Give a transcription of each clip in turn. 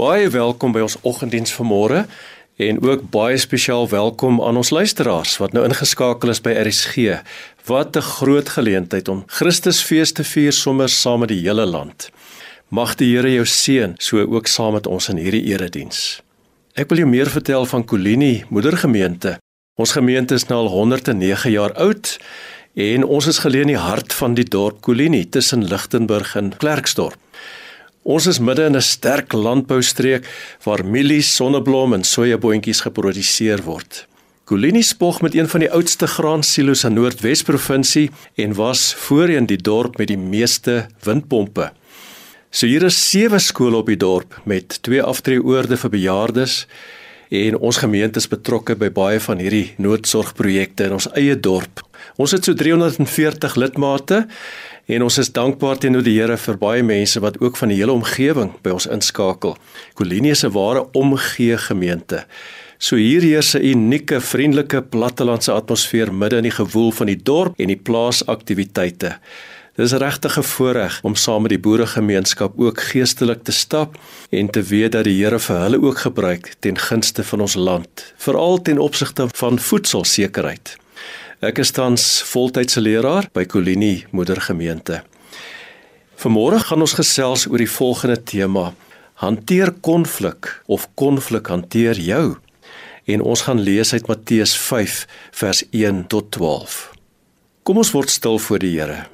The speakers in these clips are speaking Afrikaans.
Baie welkom by ons oggenddiens vanmôre en ook baie spesiaal welkom aan ons luisteraars wat nou ingeskakel is by RSG. Wat 'n groot geleentheid om Christusfees te vier sommer saam met die hele land. Mag die Here jou seën so ook saam met ons in hierdie erediens. Ek wil jou meer vertel van Kolini Moedergemeente. Ons gemeente is nou al 109 jaar oud en ons is geleë in die hart van die dorp Kolini tussen Lichtenburg en Klerksdorp. Ons is midde in 'n sterk landboustreek waar mielies, sonneblom en sojaboontjies geproduseer word. Kolini spog met een van die oudste graansilo's in Noordwes provinsie en was voorheen die dorp met die meeste windpompe. So hier is sewe skole op die dorp met twee aftreeoorde vir bejaardes en ons gemeente is betrokke by baie van hierdie noodsorgprojekte in ons eie dorp. Ons het so 340 lidmate En ons is dankbaar teenoor die Here vir baie mense wat ook van die hele omgewing by ons inskakel. Kolinie is 'n ware omgee gemeente. So hier heers 'n unieke, vriendelike plattelandse atmosfeer midde in die gewoel van die dorp en die plaasaktiwiteite. Dis regtig 'n voorreg om saam met die boeregemeenskap ook geestelik te stap en te weet dat die Here vir hulle ook gebruik ten gunste van ons land, veral ten opsigte van voedselsekerheid. Ek is tans voltydse leraar by Kolinie Moedergemeente. Vanmôre gaan ons gesels oor die volgende tema: Hanteer konflik of konflik hanteer jou. En ons gaan lees uit Matteus 5 vers 1 tot 12. Kom ons word stil voor die Here.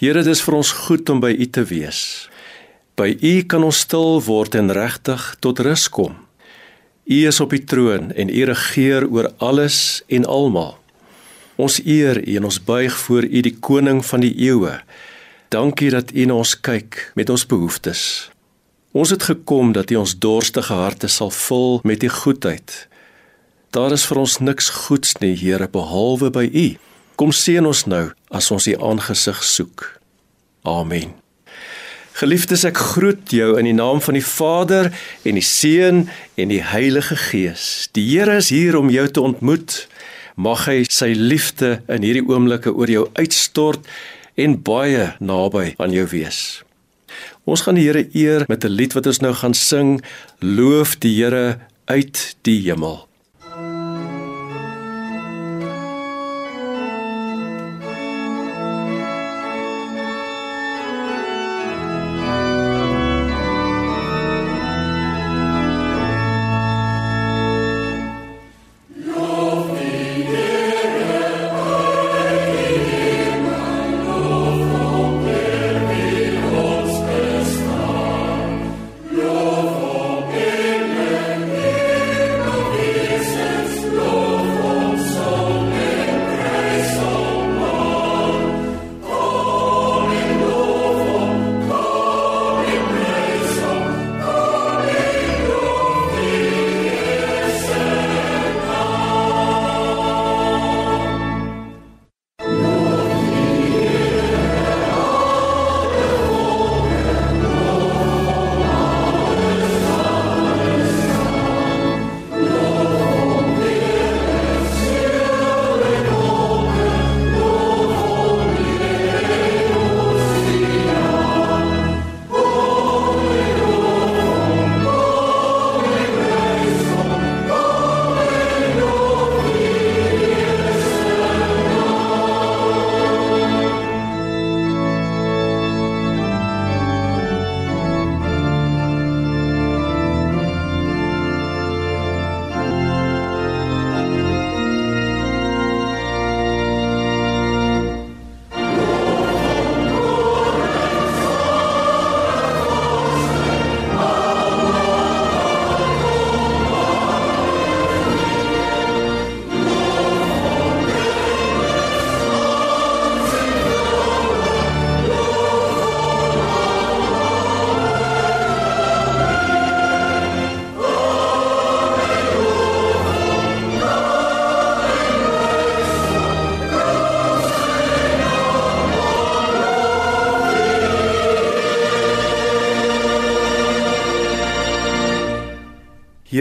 Here, dit is vir ons goed om by U te wees. By U kan ons stil word en regtig tot rus kom. U is op die troon en U regeer oor alles en almal. Ons eer U en ons buig voor U die koning van die eeue. Dankie dat U na ons kyk met ons behoeftes. Ons het gekom dat U ons dorstige harte sal vul met U goedheid. Daar is vir ons niks goeds nie, Here, behalwe by U. Kom seën ons nou as ons U aangesig soek. Amen. Geliefdes, ek groet jou in die naam van die Vader en die Seun en die Heilige Gees. Die Here is hier om jou te ontmoet mag hy sy liefde in hierdie oomblikke oor jou uitstort en baie naby aan jou wees. Ons gaan die Here eer met 'n lied wat ons nou gaan sing, loof die Here uit die hemel.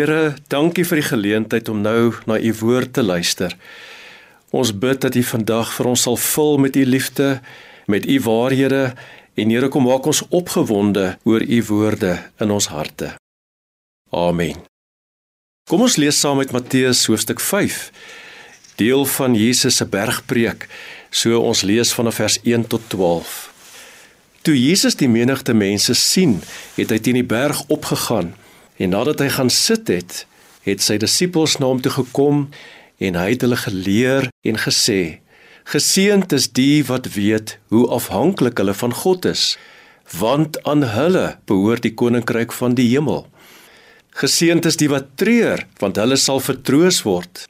Here, dankie vir die geleentheid om nou na u woord te luister. Ons bid dat u vandag vir ons sal vul met u liefde, met u waarhede en Here kom maak ons opgewonde oor u woorde in ons harte. Amen. Kom ons lees saam met Matteus hoofstuk 5, deel van Jesus se bergpreek. So ons lees vanaf vers 1 tot 12. Toe Jesus die menigte mense sien, het hy teen die berg opgegaan en nadat hy gaan sit het, het sy disippels na hom toe gekom en hy het hulle geleer en gesê: Geseënd is die wat weet hoe afhanklik hulle van God is, want aan hulle behoort die koninkryk van die hemel. Geseënd is die wat treur, want hulle sal vertroos word.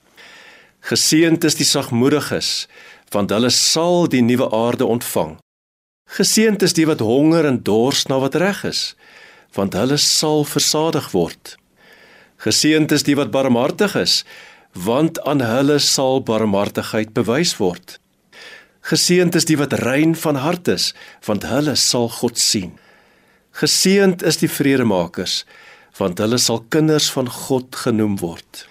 Geseënd is die sagmoediges, want hulle sal die nuwe aarde ontvang. Geseënd is die wat honger en dors na wat reg is, want hulle sal versadig word. Geseënd is die wat barmhartig is, want aan hulle sal barmhartigheid bewys word. Geseënd is die wat rein van hart is, want hulle sal God sien. Geseënd is die vredemakers, want hulle sal kinders van God genoem word.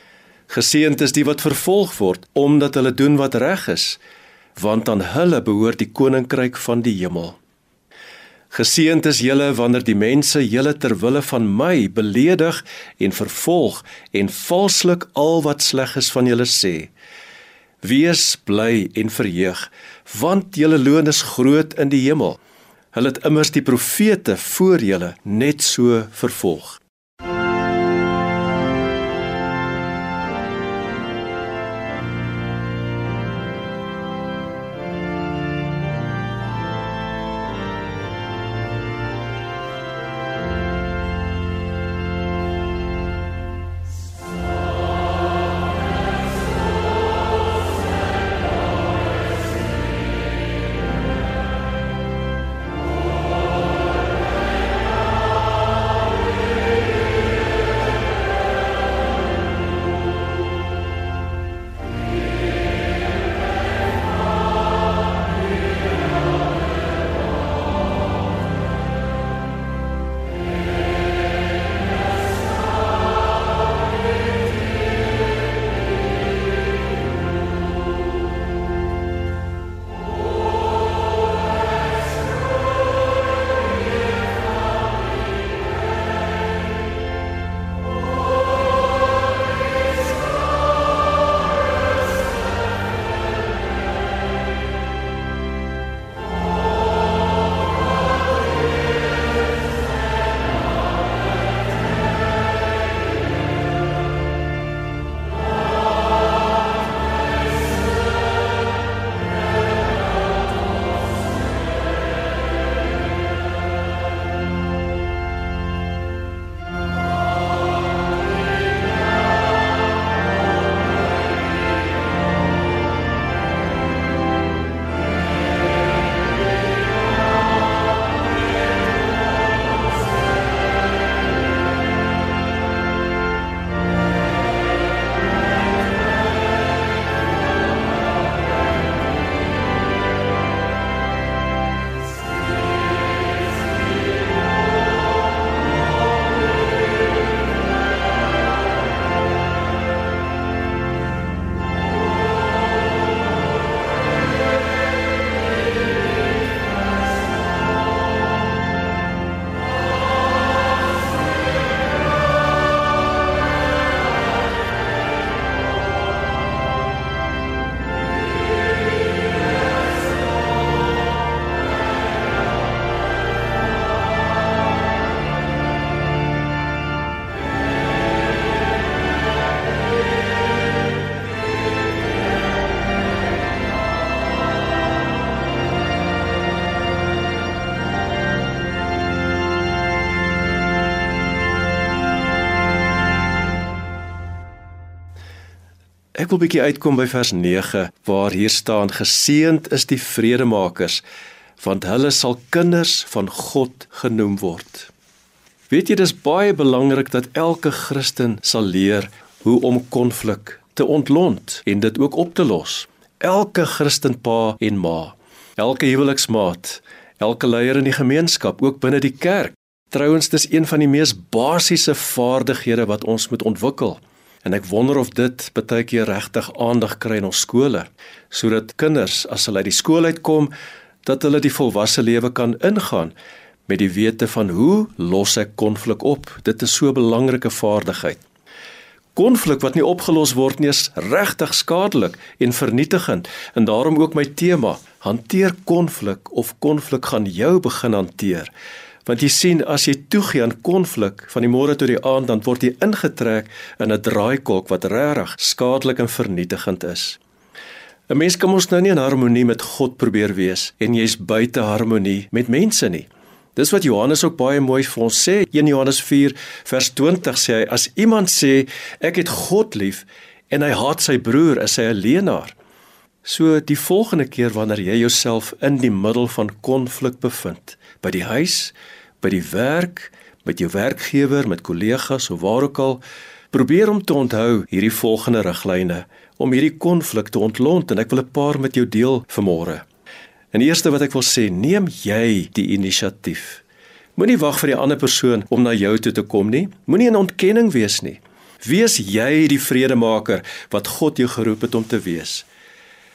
Geseënd is die wat vervolg word omdat hulle doen wat reg is, want aan hulle behoort die koninkryk van die hemel. Geseënd is julle wanneer die mense julle ter wille van my beledig en vervolg en valslik al wat sleg is van julle sê. Wees bly en verheug, want julle loon is groot in die hemel. Hulle het immers die profete voor julle net so vervolg. Ek wil bietjie uitkom by vers 9 waar hier staan geseënd is die vredemakers want hulle sal kinders van God genoem word. Weet jy dis baie belangrik dat elke Christen sal leer hoe om konflik te ontlont en dit ook op te los. Elke Christen pa en ma, elke huweliksmaat, elke leier in die gemeenskap, ook binne die kerk. Trouwens dis een van die mees basiese vaardighede wat ons moet ontwikkel. En ek wonder of dit baie keer regtig aandag kry in ons skole, sodat kinders as hulle uit die skool uitkom, dat hulle die volwasse lewe kan ingaan met die wete van hoe los ek konflik op. Dit is so 'n belangrike vaardigheid. Konflik wat nie opgelos word nie is regtig skadelik en vernietigend en daarom ook my tema, hanteer konflik of konflik gaan jou begin hanteer. Want jy sien as jy toegee aan konflik van die môre tot die aand dan word jy ingetrek in 'n draaikolk wat regtig skadelik en vernietigend is. 'n Mens kan mos nou nie in harmonie met God probeer wees en jy's buite harmonie met mense nie. Dis wat Johannes ook baie mooi vir ons sê. 1 Johannes 4 vers 20 sê hy as iemand sê ek het God lief en hy haat sy broer, is hy 'n leienaar. So die volgende keer wanneer jy jouself in die middel van konflik bevind, by die huis, by die werk, met jou werkgewer, met kollegas of waar ook al, probeer om te onthou hierdie volgende riglyne om hierdie konflik te ontlont en ek wil 'n paar met jou deel vanmôre. En eerste wat ek wil sê, neem jy die inisiatief. Moenie wag vir die ander persoon om na jou toe te kom nie. Moenie in ontkenning wees nie. Wees jy die vredemaker wat God jou geroep het om te wees.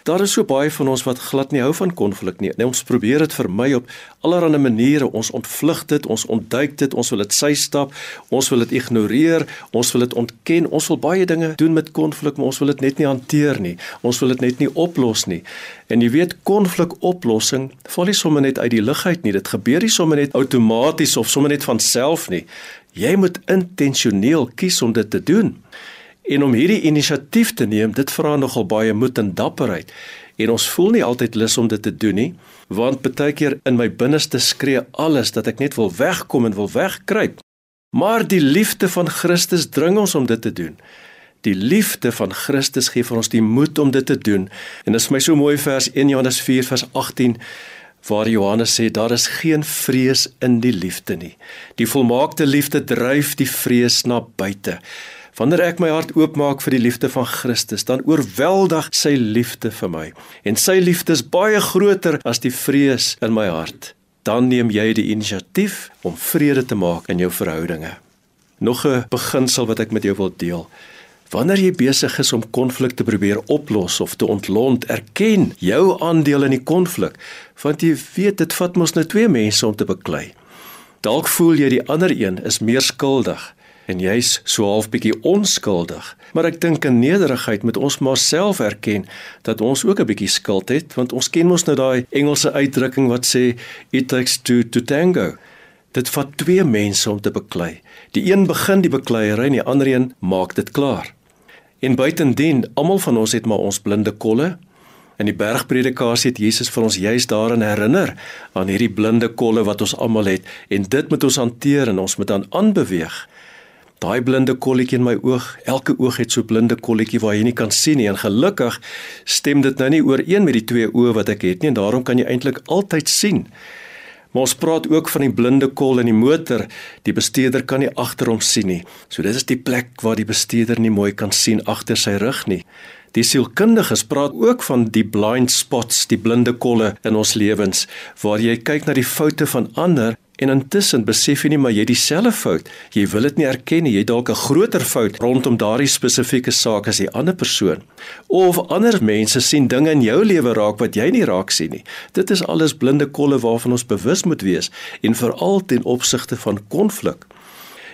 Daar is so baie van ons wat glad nie hou van konflik nie. Nee, ons probeer dit vermy op allerlei maniere. Ons ontvlug dit, ons ontduik dit, ons wil dit sy stap, ons wil dit ignoreer, ons wil dit ontken. Ons wil baie dinge doen met konflik, maar ons wil dit net nie hanteer nie. Ons wil dit net nie oplos nie. En jy weet konflikoplossing val nie sommer net uit die lug uit nie. Dit gebeur nie sommer net outomaties of sommer net van self nie. Jy moet intentioneel kies om dit te doen. En om hierdie inisiatief te neem, dit vra nogal baie moed en dapperheid. En ons voel nie altyd lus om dit te doen nie, want baie keer in my binneste skree alles dat ek net wil wegkom en wil wegkruip. Maar die liefde van Christus dring ons om dit te doen. Die liefde van Christus gee vir ons die moed om dit te doen. En dit is my so mooi vers 1 Johannes 4 vers 18 waar Johannes sê daar is geen vrees in die liefde nie. Die volmaakte liefde dryf die vrees na buite. Wanneer ek my hart oopmaak vir die liefde van Christus, dan oorweldig sy liefde vir my. En sy liefde is baie groter as die vrees in my hart. Dan neem jy die inisiatief om vrede te maak in jou verhoudinge. Nog 'n beginsel wat ek met jou wil deel. Wanneer jy besig is om konflik te probeer oplos of te ontlont, erken jou aandeel in die konflik, want jy weet dit vat mos nou twee mense om te beklei. Dalk voel jy die ander een is meer skuldig en jy's so half bietjie onskuldig. Maar ek dink in nederigheid moet ons maar self erken dat ons ook 'n bietjie skuld het, want ons ken mos nou daai Engelse uitdrukking wat sê it takes two to tango. Dit vat twee mense om te beklei. Die een begin die bekleierery en die ander een maak dit klaar. En buitendien, almal van ons het maar ons blinde kolle. In die bergpredikasie het Jesus vir ons juis daarin herinner aan hierdie blinde kolle wat ons almal het en dit moet ons hanteer en ons moet dan aanbeweeg. Daai blinde kolletjie in my oog, elke oog het so blinde kolletjie waar jy nie kan sien nie en gelukkig stem dit nou nie ooreen met die twee oë wat ek het nie en daarom kan jy eintlik altyd sien. Maar ons praat ook van die blinde kol in die motor. Die bestuurder kan nie agter hom sien nie. So dis die plek waar die bestuurder nie mooi kan sien agter sy rug nie. Die sielkundiges praat ook van die blind spots, die blinde kolle in ons lewens waar jy kyk na die foute van ander En intussen besef jy nie maar jy dieselfde fout. Jy wil dit nie erken nie. Jy dalk 'n groter fout rondom daardie spesifieke saak as die ander persoon. Of ander mense sien dinge in jou lewe raak wat jy nie raak sien nie. Dit is alles blinde kolle waarvan ons bewus moet wees en veral ten opsigte van konflik.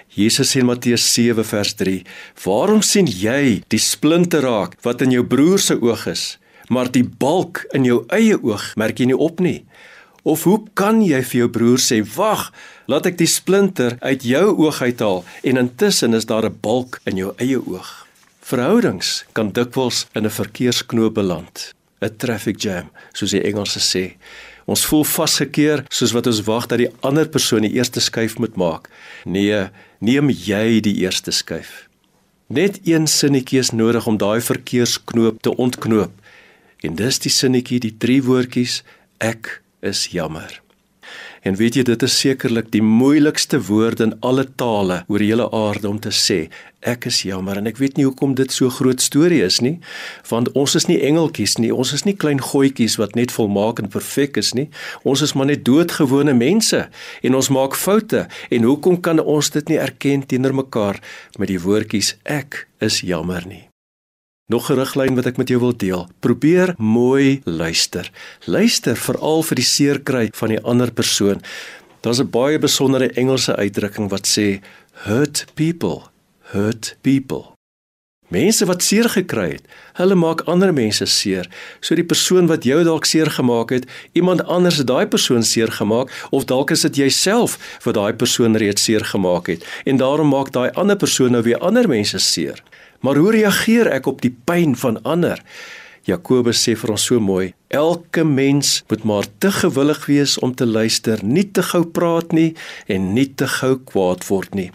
Jesus sê in Matteus 7 vers 3: "Waarom sien jy die splinte raak wat in jou broer se oog is, maar die balk in jou eie oog merk jy nie op nie?" Of hoe kan jy vir jou broer sê: "Wag, laat ek die splinter uit jou oog uithaal en intussen is daar 'n balk in jou eie oog?" Verhoudings kan dikwels in 'n verkeersknoop beland, 'n traffic jam, soos die Engelse sê. Ons voel vasgekeer soos wat ons wag dat die ander persoon die eerste skuif moet maak. Nee, neem jy die eerste skuif. Net een sinnetjie is nodig om daai verkeersknoop te ontknoop. En dis die sinnetjie, die drie woordjies: ek is jammer. En weet jy dit is sekerlik die moeilikste woord in alle tale oor die hele aarde om te sê ek is jammer. En ek weet nie hoekom dit so groot storie is nie want ons is nie engeltjies nie ons is nie klein goetjies wat net volmaak en perfek is nie. Ons is maar net doodgewone mense en ons maak foute. En hoekom kan ons dit nie erken teenoor mekaar met die woordjies ek is jammer nie Nog 'n riglyn wat ek met jou wil deel. Probeer mooi luister. Luister veral vir die seerkry van die ander persoon. Daar's 'n baie besondere Engelse uitdrukking wat sê hurt people, hurt people. Mense wat seer gekry het, hulle maak ander mense seer. So die persoon wat jou dalk seer gemaak het, iemand anders het daai persoon seer gemaak of dalk is dit jouself wat daai persoon reeds seer gemaak het en daarom maak daai ander persoon nou weer ander mense seer. Maar hoe reageer ek op die pyn van ander? Jakobus sê vir ons so mooi: Elke mens moet maar te gewillig wees om te luister, nie te gou praat nie en nie te gou kwaad word nie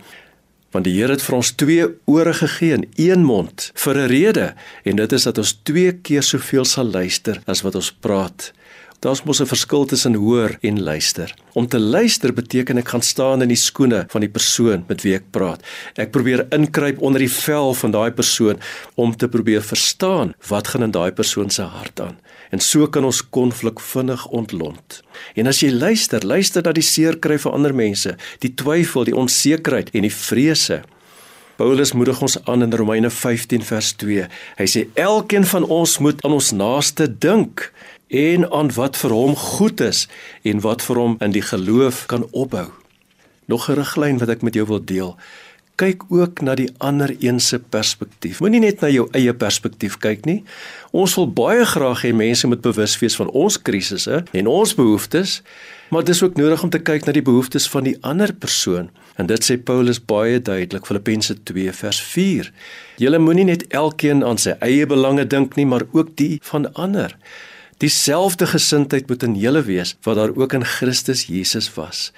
want die Here het vir ons twee ore gegee en een mond vir 'n rede en dit is dat ons twee keer soveel sal luister as wat ons praat. Daar's mos 'n verskil tussen hoor en luister. Om te luister beteken ek gaan staan in die skoene van die persoon met wie ek praat. Ek probeer inkruip onder die vel van daai persoon om te probeer verstaan wat gaan in daai persoon se hart aan. En so kan ons konflik vinnig ontlont. En as jy luister, luister dat die seer kry vir ander mense, die twyfel, die onsekerheid en die vrese. Paulus moedig ons aan in Romeine 15 vers 2. Hy sê elkeen van ons moet aan ons naaste dink en aan wat vir hom goed is en wat vir hom in die geloof kan opbou. Nog 'n riglyn wat ek met jou wil deel. Kyk ook na die ander een se perspektief. Moenie net na jou eie perspektief kyk nie. Ons wil baie graag hê mense moet bewus wees van ons krisisse en ons behoeftes, maar dit is ook nodig om te kyk na die behoeftes van die ander persoon. En dit sê Paulus baie duidelik Filippense 2 vers 4. Julle moenie net elkeen aan sy eie belange dink nie, maar ook die van ander. Dieselfde gesindheid moet in julle wees wat daar ook in Christus Jesus was.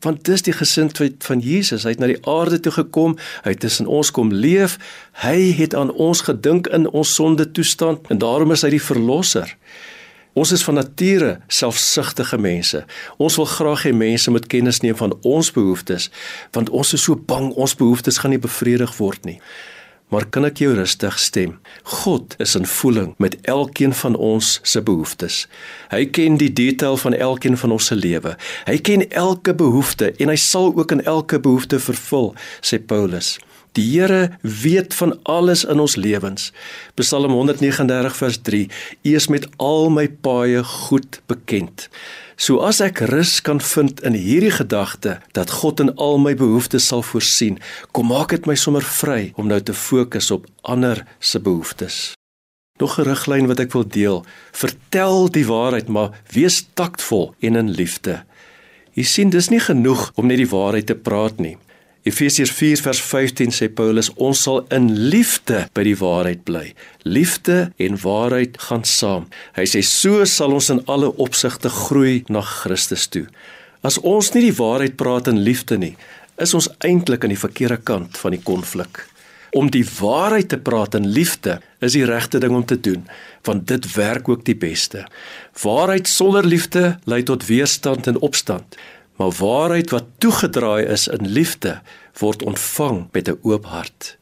Want dis die gesindheid van Jesus. Hy het na die aarde toe gekom, hy het tussen ons kom leef. Hy het aan ons gedink in ons sonde toestand en daarom is hy die verlosser. Ons is van nature selfsugtige mense. Ons wil graag hê mense moet kennis neem van ons behoeftes, want ons is so bang ons behoeftes gaan nie bevredig word nie. Maar kan ek jou rustig stem? God is in voeling met elkeen van ons se behoeftes. Hy ken die detail van elkeen van ons se lewe. Hy ken elke behoefte en hy sal ook in elke behoefte vervul, sê Paulus. Die Here weet van alles in ons lewens. Psalm 139 vers 3: U is met al my paaie goed bekend. So as ek rus kan vind in hierdie gedagte dat God in al my behoeftes sal voorsien, kom maak dit my sommer vry om nou te fokus op ander se behoeftes. Nog 'n riglyn wat ek wil deel: vertel die waarheid, maar wees taktvol en in liefde. Jy sien, dis nie genoeg om net die waarheid te praat nie. Efesiërs 4 vers 15 sê Paulus ons sal in liefde by die waarheid bly. Liefde en waarheid gaan saam. Hy sê so sal ons in alle opsigte groei na Christus toe. As ons nie die waarheid praat in liefde nie, is ons eintlik aan die verkeerde kant van die konflik. Om die waarheid te praat in liefde is die regte ding om te doen, want dit werk ook die beste. Waarheid sonder liefde lei tot weerstand en opstand maar waarheid wat toegedraai is in liefde word ontvang met 'n oop hart.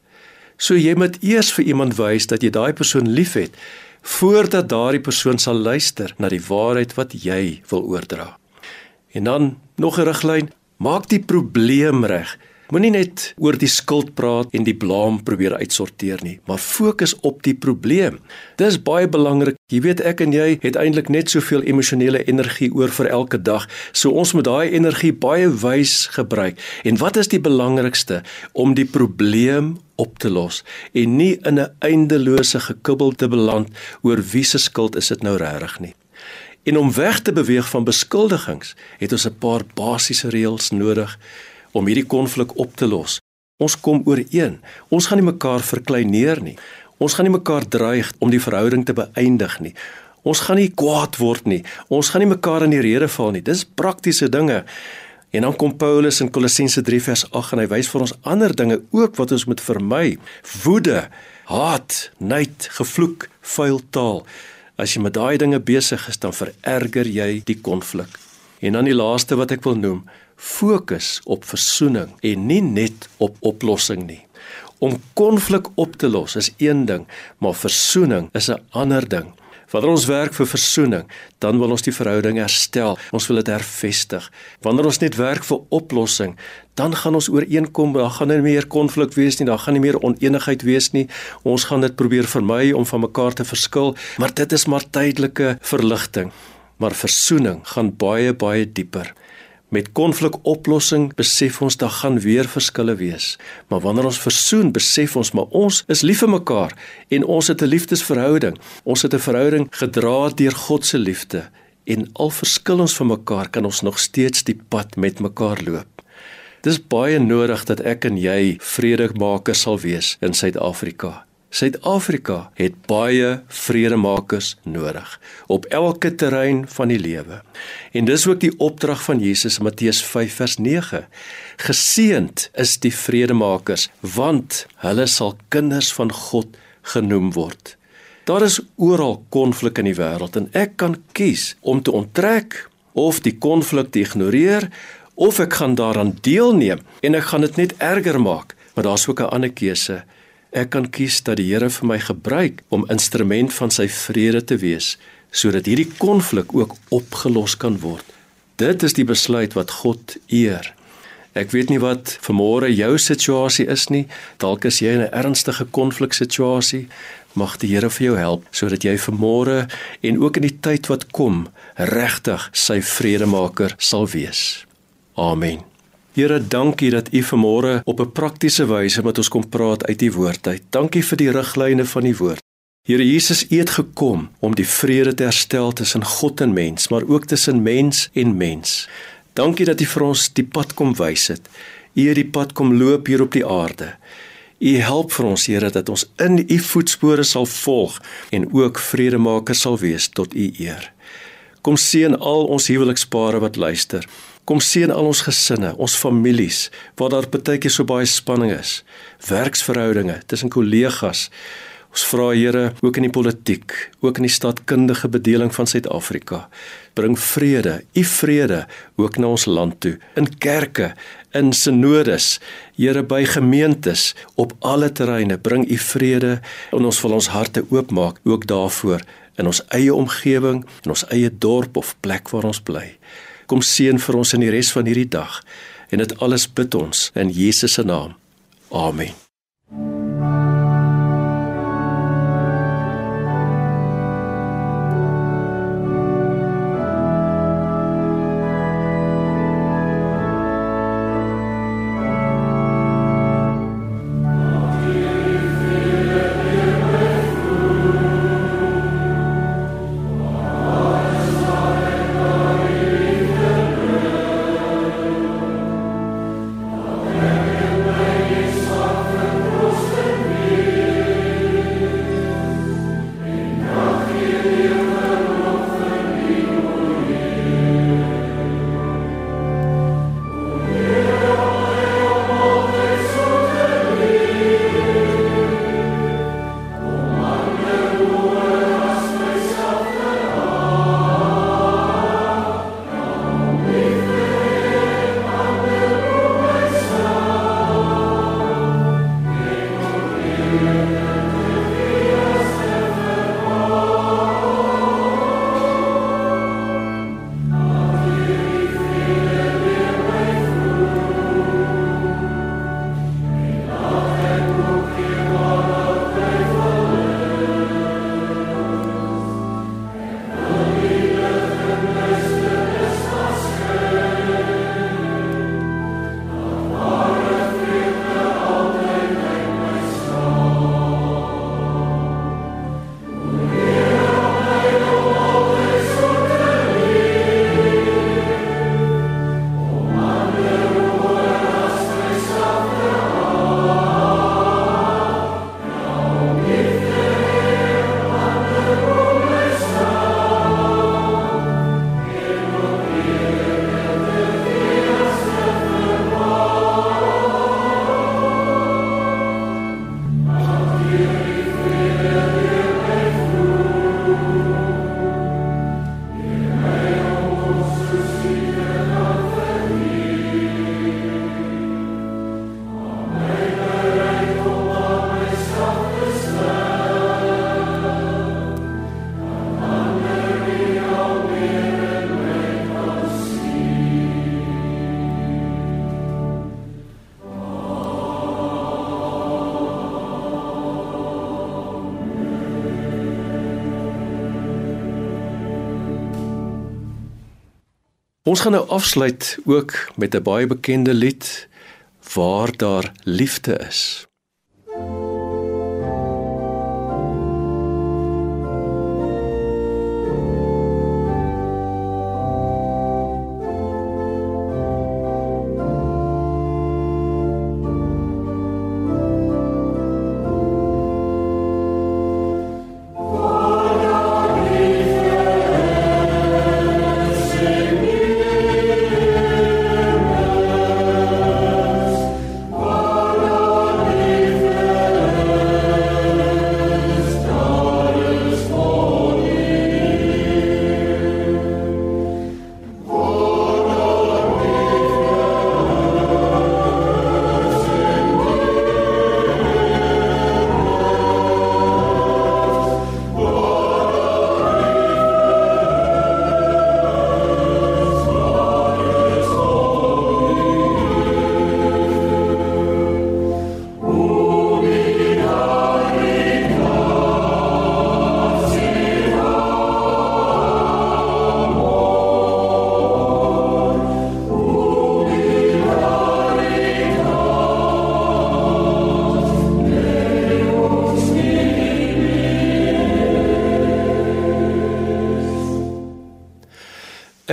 So jy moet eers vir iemand wys dat jy daai persoon liefhet voordat daardie persoon sal luister na die waarheid wat jy wil oordra. En dan nog 'n riglyn, maak die probleem reg. Moenie net oor die skuld praat en die blame probeer uitsorteer nie, maar fokus op die probleem. Dis baie belangrik. Jy weet ek en jy het eintlik net soveel emosionele energie oor vir elke dag, so ons moet daai energie baie wys gebruik. En wat is die belangrikste om die probleem op te los en nie in 'n eindelose gekibbel te beland oor wie se skuld is dit nou regtig nie. En om weg te beweeg van beskuldigings, het ons 'n paar basiese reëls nodig om hierdie konflik op te los. Ons kom ooreen. Ons gaan nie mekaar verkleineer nie. Ons gaan nie mekaar dreig om die verhouding te beëindig nie. Ons gaan nie kwaad word nie. Ons gaan nie mekaar in die rede val nie. Dis praktiese dinge. En dan kom Paulus in Kolossense 3 vers 8 en hy wys vir ons ander dinge ook wat ons moet vermy. Woede, haat, nait, gevloek, vuil taal. As jy met daai dinge besig is, dan vererger jy die konflik. En dan die laaste wat ek wil noem, fokus op versoening en nie net op oplossing nie. Om konflik op te los is een ding, maar versoening is 'n ander ding. Wanneer ons werk vir versoening, dan wil ons die verhouding herstel. Ons wil dit hervestig. Wanneer ons net werk vir oplossing, dan gaan ons ooreenkom, daar gaan nie meer konflik wees nie, daar gaan nie meer oneenigheid wees nie. Ons gaan dit probeer vermy om van mekaar te verskil, maar dit is maar tydelike verligting. Maar versoening gaan baie baie dieper. Met konflikoplossing besef ons daar gaan weer verskille wees. Maar wanneer ons versoen, besef ons maar ons is lief vir mekaar en ons het 'n liefdesverhouding. Ons het 'n verhouding gedra deur God se liefde en al verskil ons van mekaar, kan ons nog steeds die pad met mekaar loop. Dis baie nodig dat ek en jy vredemakers sal wees in Suid-Afrika. Suid-Afrika het baie vredemakers nodig op elke terrein van die lewe. En dis ook die opdrag van Jesus in Matteus 5 vers 9. Geseend is die vredemakers, want hulle sal kinders van God genoem word. Daar is oral konflik in die wêreld en ek kan kies om te onttrek of die konflik te ignoreer of ek gaan daaraan deelneem en ek gaan dit net erger maak. Maar daar's ook 'n ander keuse Ek kan kies dat die Here vir my gebruik om instrument van sy vrede te wees sodat hierdie konflik ook opgelos kan word. Dit is die besluit wat God eer. Ek weet nie wat vanmôre jou situasie is nie. Dalk is jy in 'n ernstige konfliksituasie. Mag die Here vir jou help sodat jy vanmôre en ook in die tyd wat kom regtig sy vredemaker sal wees. Amen. Here, dankie dat U vanmôre op 'n praktiese wyse met ons kom praat uit U woord uit. Dankie vir die riglyne van U woord. Here Jesus, U het gekom om die vrede te herstel tussen God en mens, maar ook tussen mens en mens. Dankie dat U vir ons die pad kom wys het. U het die pad kom loop hier op die aarde. U help vir ons, Here, dat ons in U voetspore sal volg en ook vredemaker sal wees tot U eer. Kom seën al ons huwelikspare wat luister. Kom seën al ons gesinne, ons families waar daar baie keer so baie spanning is. Werksverhoudinge tussen kollegas. Ons vra Here ook in die politiek, ook in die stadkundige bedeling van Suid-Afrika. Bring vrede, u vrede ook na ons land toe, in kerke, in synodes, Here by gemeentes, op alle terreine bring u vrede en ons wil ons harte oopmaak ook daarvoor in ons eie omgewing, in ons eie dorp of plek waar ons bly. Kom seën vir ons in die res van hierdie dag. En dit alles bid ons in Jesus se naam. Amen. Ons gaan nou afsluit ook met 'n baie bekende lied waar daar liefde is.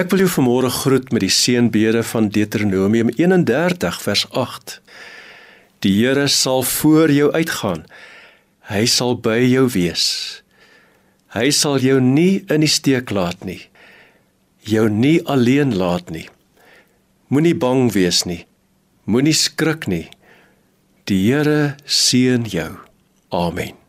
Ek wil jou vanmôre groet met die seënbede van Deuteronomium 31 vers 8. Die Here sal voor jou uitgaan. Hy sal by jou wees. Hy sal jou nie in die steek laat nie. Jou nie alleen laat nie. Moenie bang wees nie. Moenie skrik nie. Die Here seën jou. Amen.